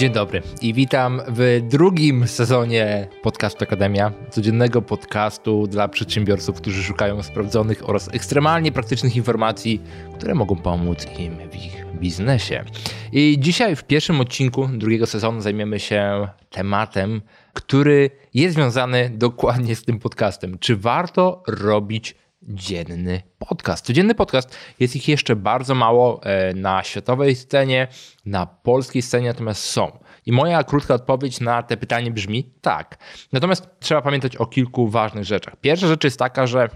Dzień dobry i witam w drugim sezonie podcastu Akademia, codziennego podcastu dla przedsiębiorców, którzy szukają sprawdzonych oraz ekstremalnie praktycznych informacji, które mogą pomóc im w ich biznesie. I dzisiaj w pierwszym odcinku drugiego sezonu zajmiemy się tematem, który jest związany dokładnie z tym podcastem. Czy warto robić dzienny podcast. Codzienny podcast jest ich jeszcze bardzo mało e, na światowej scenie, na polskiej scenie natomiast są. I moja krótka odpowiedź na te pytanie brzmi tak. Natomiast trzeba pamiętać o kilku ważnych rzeczach. Pierwsza rzecz jest taka, że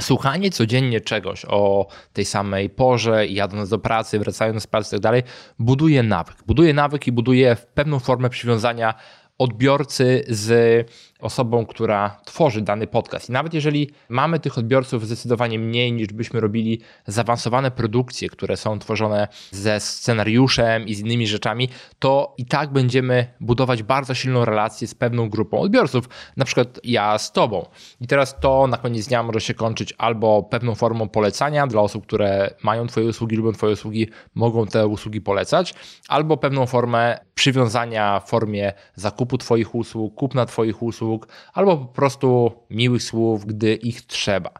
Słuchanie codziennie czegoś o tej samej porze, jadąc do pracy, wracając z pracy i tak dalej, buduje nawyk. Buduje nawyk i buduje pewną formę przywiązania odbiorcy z osobą, która tworzy dany podcast. I nawet jeżeli mamy tych odbiorców zdecydowanie mniej niż byśmy robili zaawansowane produkcje, które są tworzone ze scenariuszem i z innymi rzeczami, to i tak będziemy budować bardzo silną relację z pewną grupą odbiorców, na przykład ja z tobą. I teraz to na koniec dnia może się kończyć albo pewną formą polecania dla osób, które mają twoje usługi, lubią twoje usługi, mogą te usługi polecać, albo pewną formę przywiązania w formie zakupu twoich usług, kupna twoich usług, usług, albo po prostu miłych słów, gdy ich trzeba.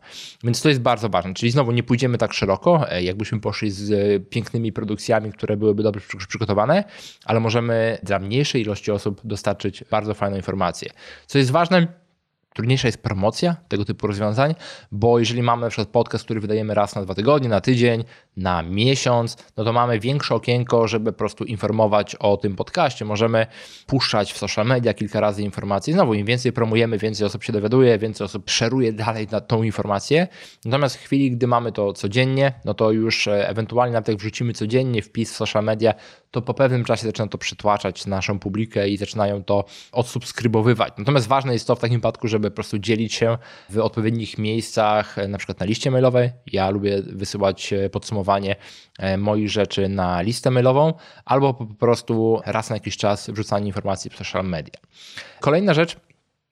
Więc to jest bardzo ważne. Czyli znowu nie pójdziemy tak szeroko, e, jakbyśmy poszli z e, pięknymi produkcjami, które byłyby dobrze przygotowane, ale możemy dla mniejszej ilości osób dostarczyć bardzo fajną informację. Co jest ważne, Trudniejsza jest promocja tego typu rozwiązań, bo jeżeli mamy na przykład podcast, który wydajemy raz na dwa tygodnie, na tydzień, na miesiąc, no to mamy większe okienko, żeby po prostu informować o tym podcaście. Możemy puszczać w social media kilka razy informacje. Znowu, im więcej promujemy, więcej osób się dowiaduje, więcej osób szeruje dalej na tą informację. Natomiast w chwili, gdy mamy to codziennie, no to już e, ewentualnie nawet jak wrzucimy codziennie wpis w social media, to po pewnym czasie zaczyna to przytłaczać naszą publikę i zaczynają to odsubskrybowywać. Natomiast ważne jest to w takim wypadku, żeby po prostu dzielić się w odpowiednich miejscach, na przykład na liście mailowej. Ja lubię wysyłać e, podsumowanie e, moich rzeczy na listę mailową, albo po prostu raz na jakiś czas wrzucanie informacji w social media. Kolejna rzecz,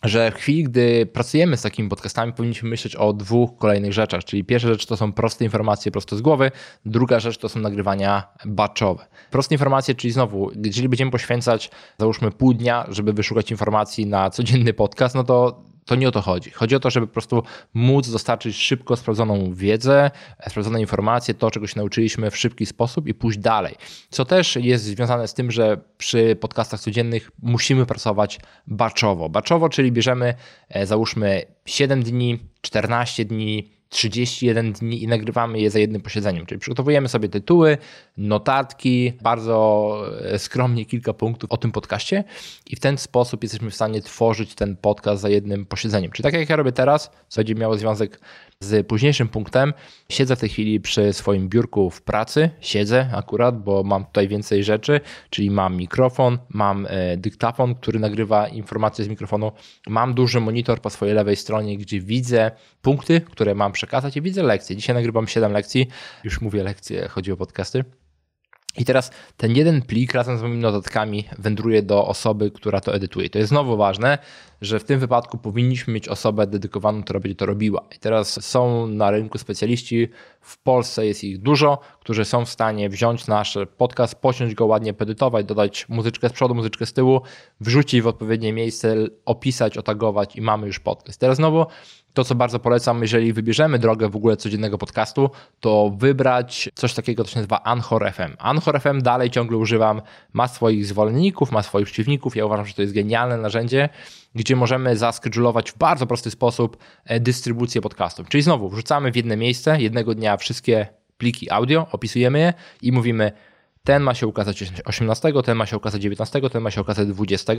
że w chwili, gdy pracujemy z takimi podcastami, powinniśmy myśleć o dwóch kolejnych rzeczach. Czyli pierwsza rzecz to są proste informacje prosto z głowy, druga rzecz to są nagrywania batchowe. Proste informacje, czyli znowu, jeżeli będziemy poświęcać, załóżmy pół dnia, żeby wyszukać informacji na codzienny podcast, no to to nie o to chodzi. Chodzi o to, żeby po prostu móc dostarczyć szybko sprawdzoną wiedzę, sprawdzone informacje, to czego się nauczyliśmy w szybki sposób i pójść dalej. Co też jest związane z tym, że przy podcastach codziennych musimy pracować batchowo. Batchowo, czyli bierzemy e, załóżmy 7 dni, 14 dni, 31 dni i nagrywamy je za jednym posiedzeniem. Czyli przygotowujemy sobie tytuły, notatki, bardzo e, skromnie kilka punktów o tym podcaście i w ten sposób jesteśmy w stanie tworzyć ten podcast za jednym posiedzeniem. Czyli tak jak ja robię teraz, co będzie miało związek z późniejszym punktem. Siedzę w tej chwili przy swoim biurku w pracy. Siedzę akurat, bo mam tutaj więcej rzeczy, czyli mam mikrofon, mam e, dyktafon, który nagrywa informacje z mikrofonu. Mam duży monitor po swojej lewej stronie, gdzie widzę punkty, które mam przekazać i widzę lekcje. Dzisiaj nagrywam 7 lekcji. Już mówię lekcje, chodzi o podcasty. I teraz ten jeden plik razem z moimi notatkami wędruje do osoby, która to edytuje. To jest znowu ważne, że w tym wypadku powinniśmy mieć osobę dedykowaną, która będzie to robiła. I teraz są na rynku specjaliści, w Polsce jest ich dużo, którzy są w stanie wziąć nasz podcast, posiąść go ładnie, pedytować, dodać muzyczkę z przodu, muzyczkę z tyłu, wrzucić w odpowiednie miejsce, opisać, otagować i mamy już podcast. Teraz znowu to, co bardzo polecam, jeżeli wybierzemy drogę w ogóle codziennego podcastu, to wybrać coś takiego, co się nazywa Anchor FM. Anchor FM dalej ciągle używam, ma swoich zwolenników, ma swoich przeciwników. Ja uważam, że to jest genialne narzędzie, gdzie możemy zaskedulować w bardzo prosty sposób e, dystrybucję podcastów. Czyli znowu wrzucamy w jedno miejsce, jednego dnia wszystkie pliki audio, opisujemy je i mówimy, ten ma się ukazać 18, ten ma się ukazać 19, ten ma się ukazać 20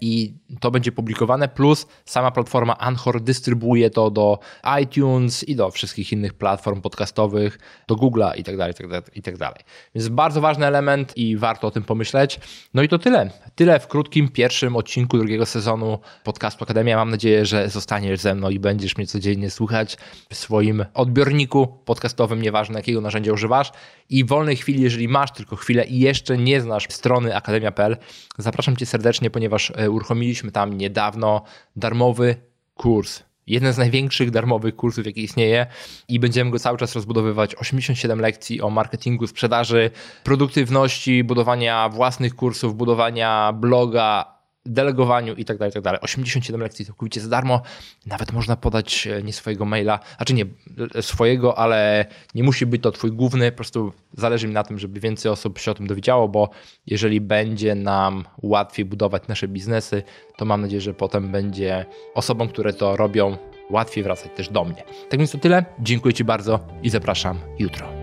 i to będzie publikowane, plus sama platforma Anchor dystrybuuje to do iTunes i do wszystkich innych platform podcastowych, do Google'a tak dalej, i tak dalej. Więc bardzo ważny element i warto o tym pomyśleć. No i to tyle. Tyle w krótkim pierwszym odcinku drugiego sezonu podcastu Akademia. Mam nadzieję, że zostaniesz ze mną i będziesz mnie codziennie słuchać w swoim odbiorniku podcastowym, nieważne jakiego narzędzia używasz. I w wolnej chwili, jeżeli masz tylko chwilę i jeszcze nie znasz strony akademia.pl, zapraszam cię serdecznie, ponieważ e, uruchomiliśmy tam niedawno darmowy kurs jeden z największych darmowych kursów, jaki istnieje i będziemy go cały czas rozbudowywać. 87 lekcji o marketingu, sprzedaży, produktywności, budowania własnych kursów, budowania bloga, delegowaniu i tak dalej, tak dalej. 87 lekcji całkowicie za darmo. Nawet można podać e, nie swojego maila, a czy nie e, swojego, ale nie musi być to twój główny. Po prostu zależy mi na tym, żeby więcej osób się o tym dowiedziało, bo jeżeli będzie nam łatwiej budować nasze biznesy, to mam nadzieję, że potem będzie osobom, które to robią, łatwiej wracać też do mnie. Tak więc to tyle. Dziękuję Ci bardzo i zapraszam jutro.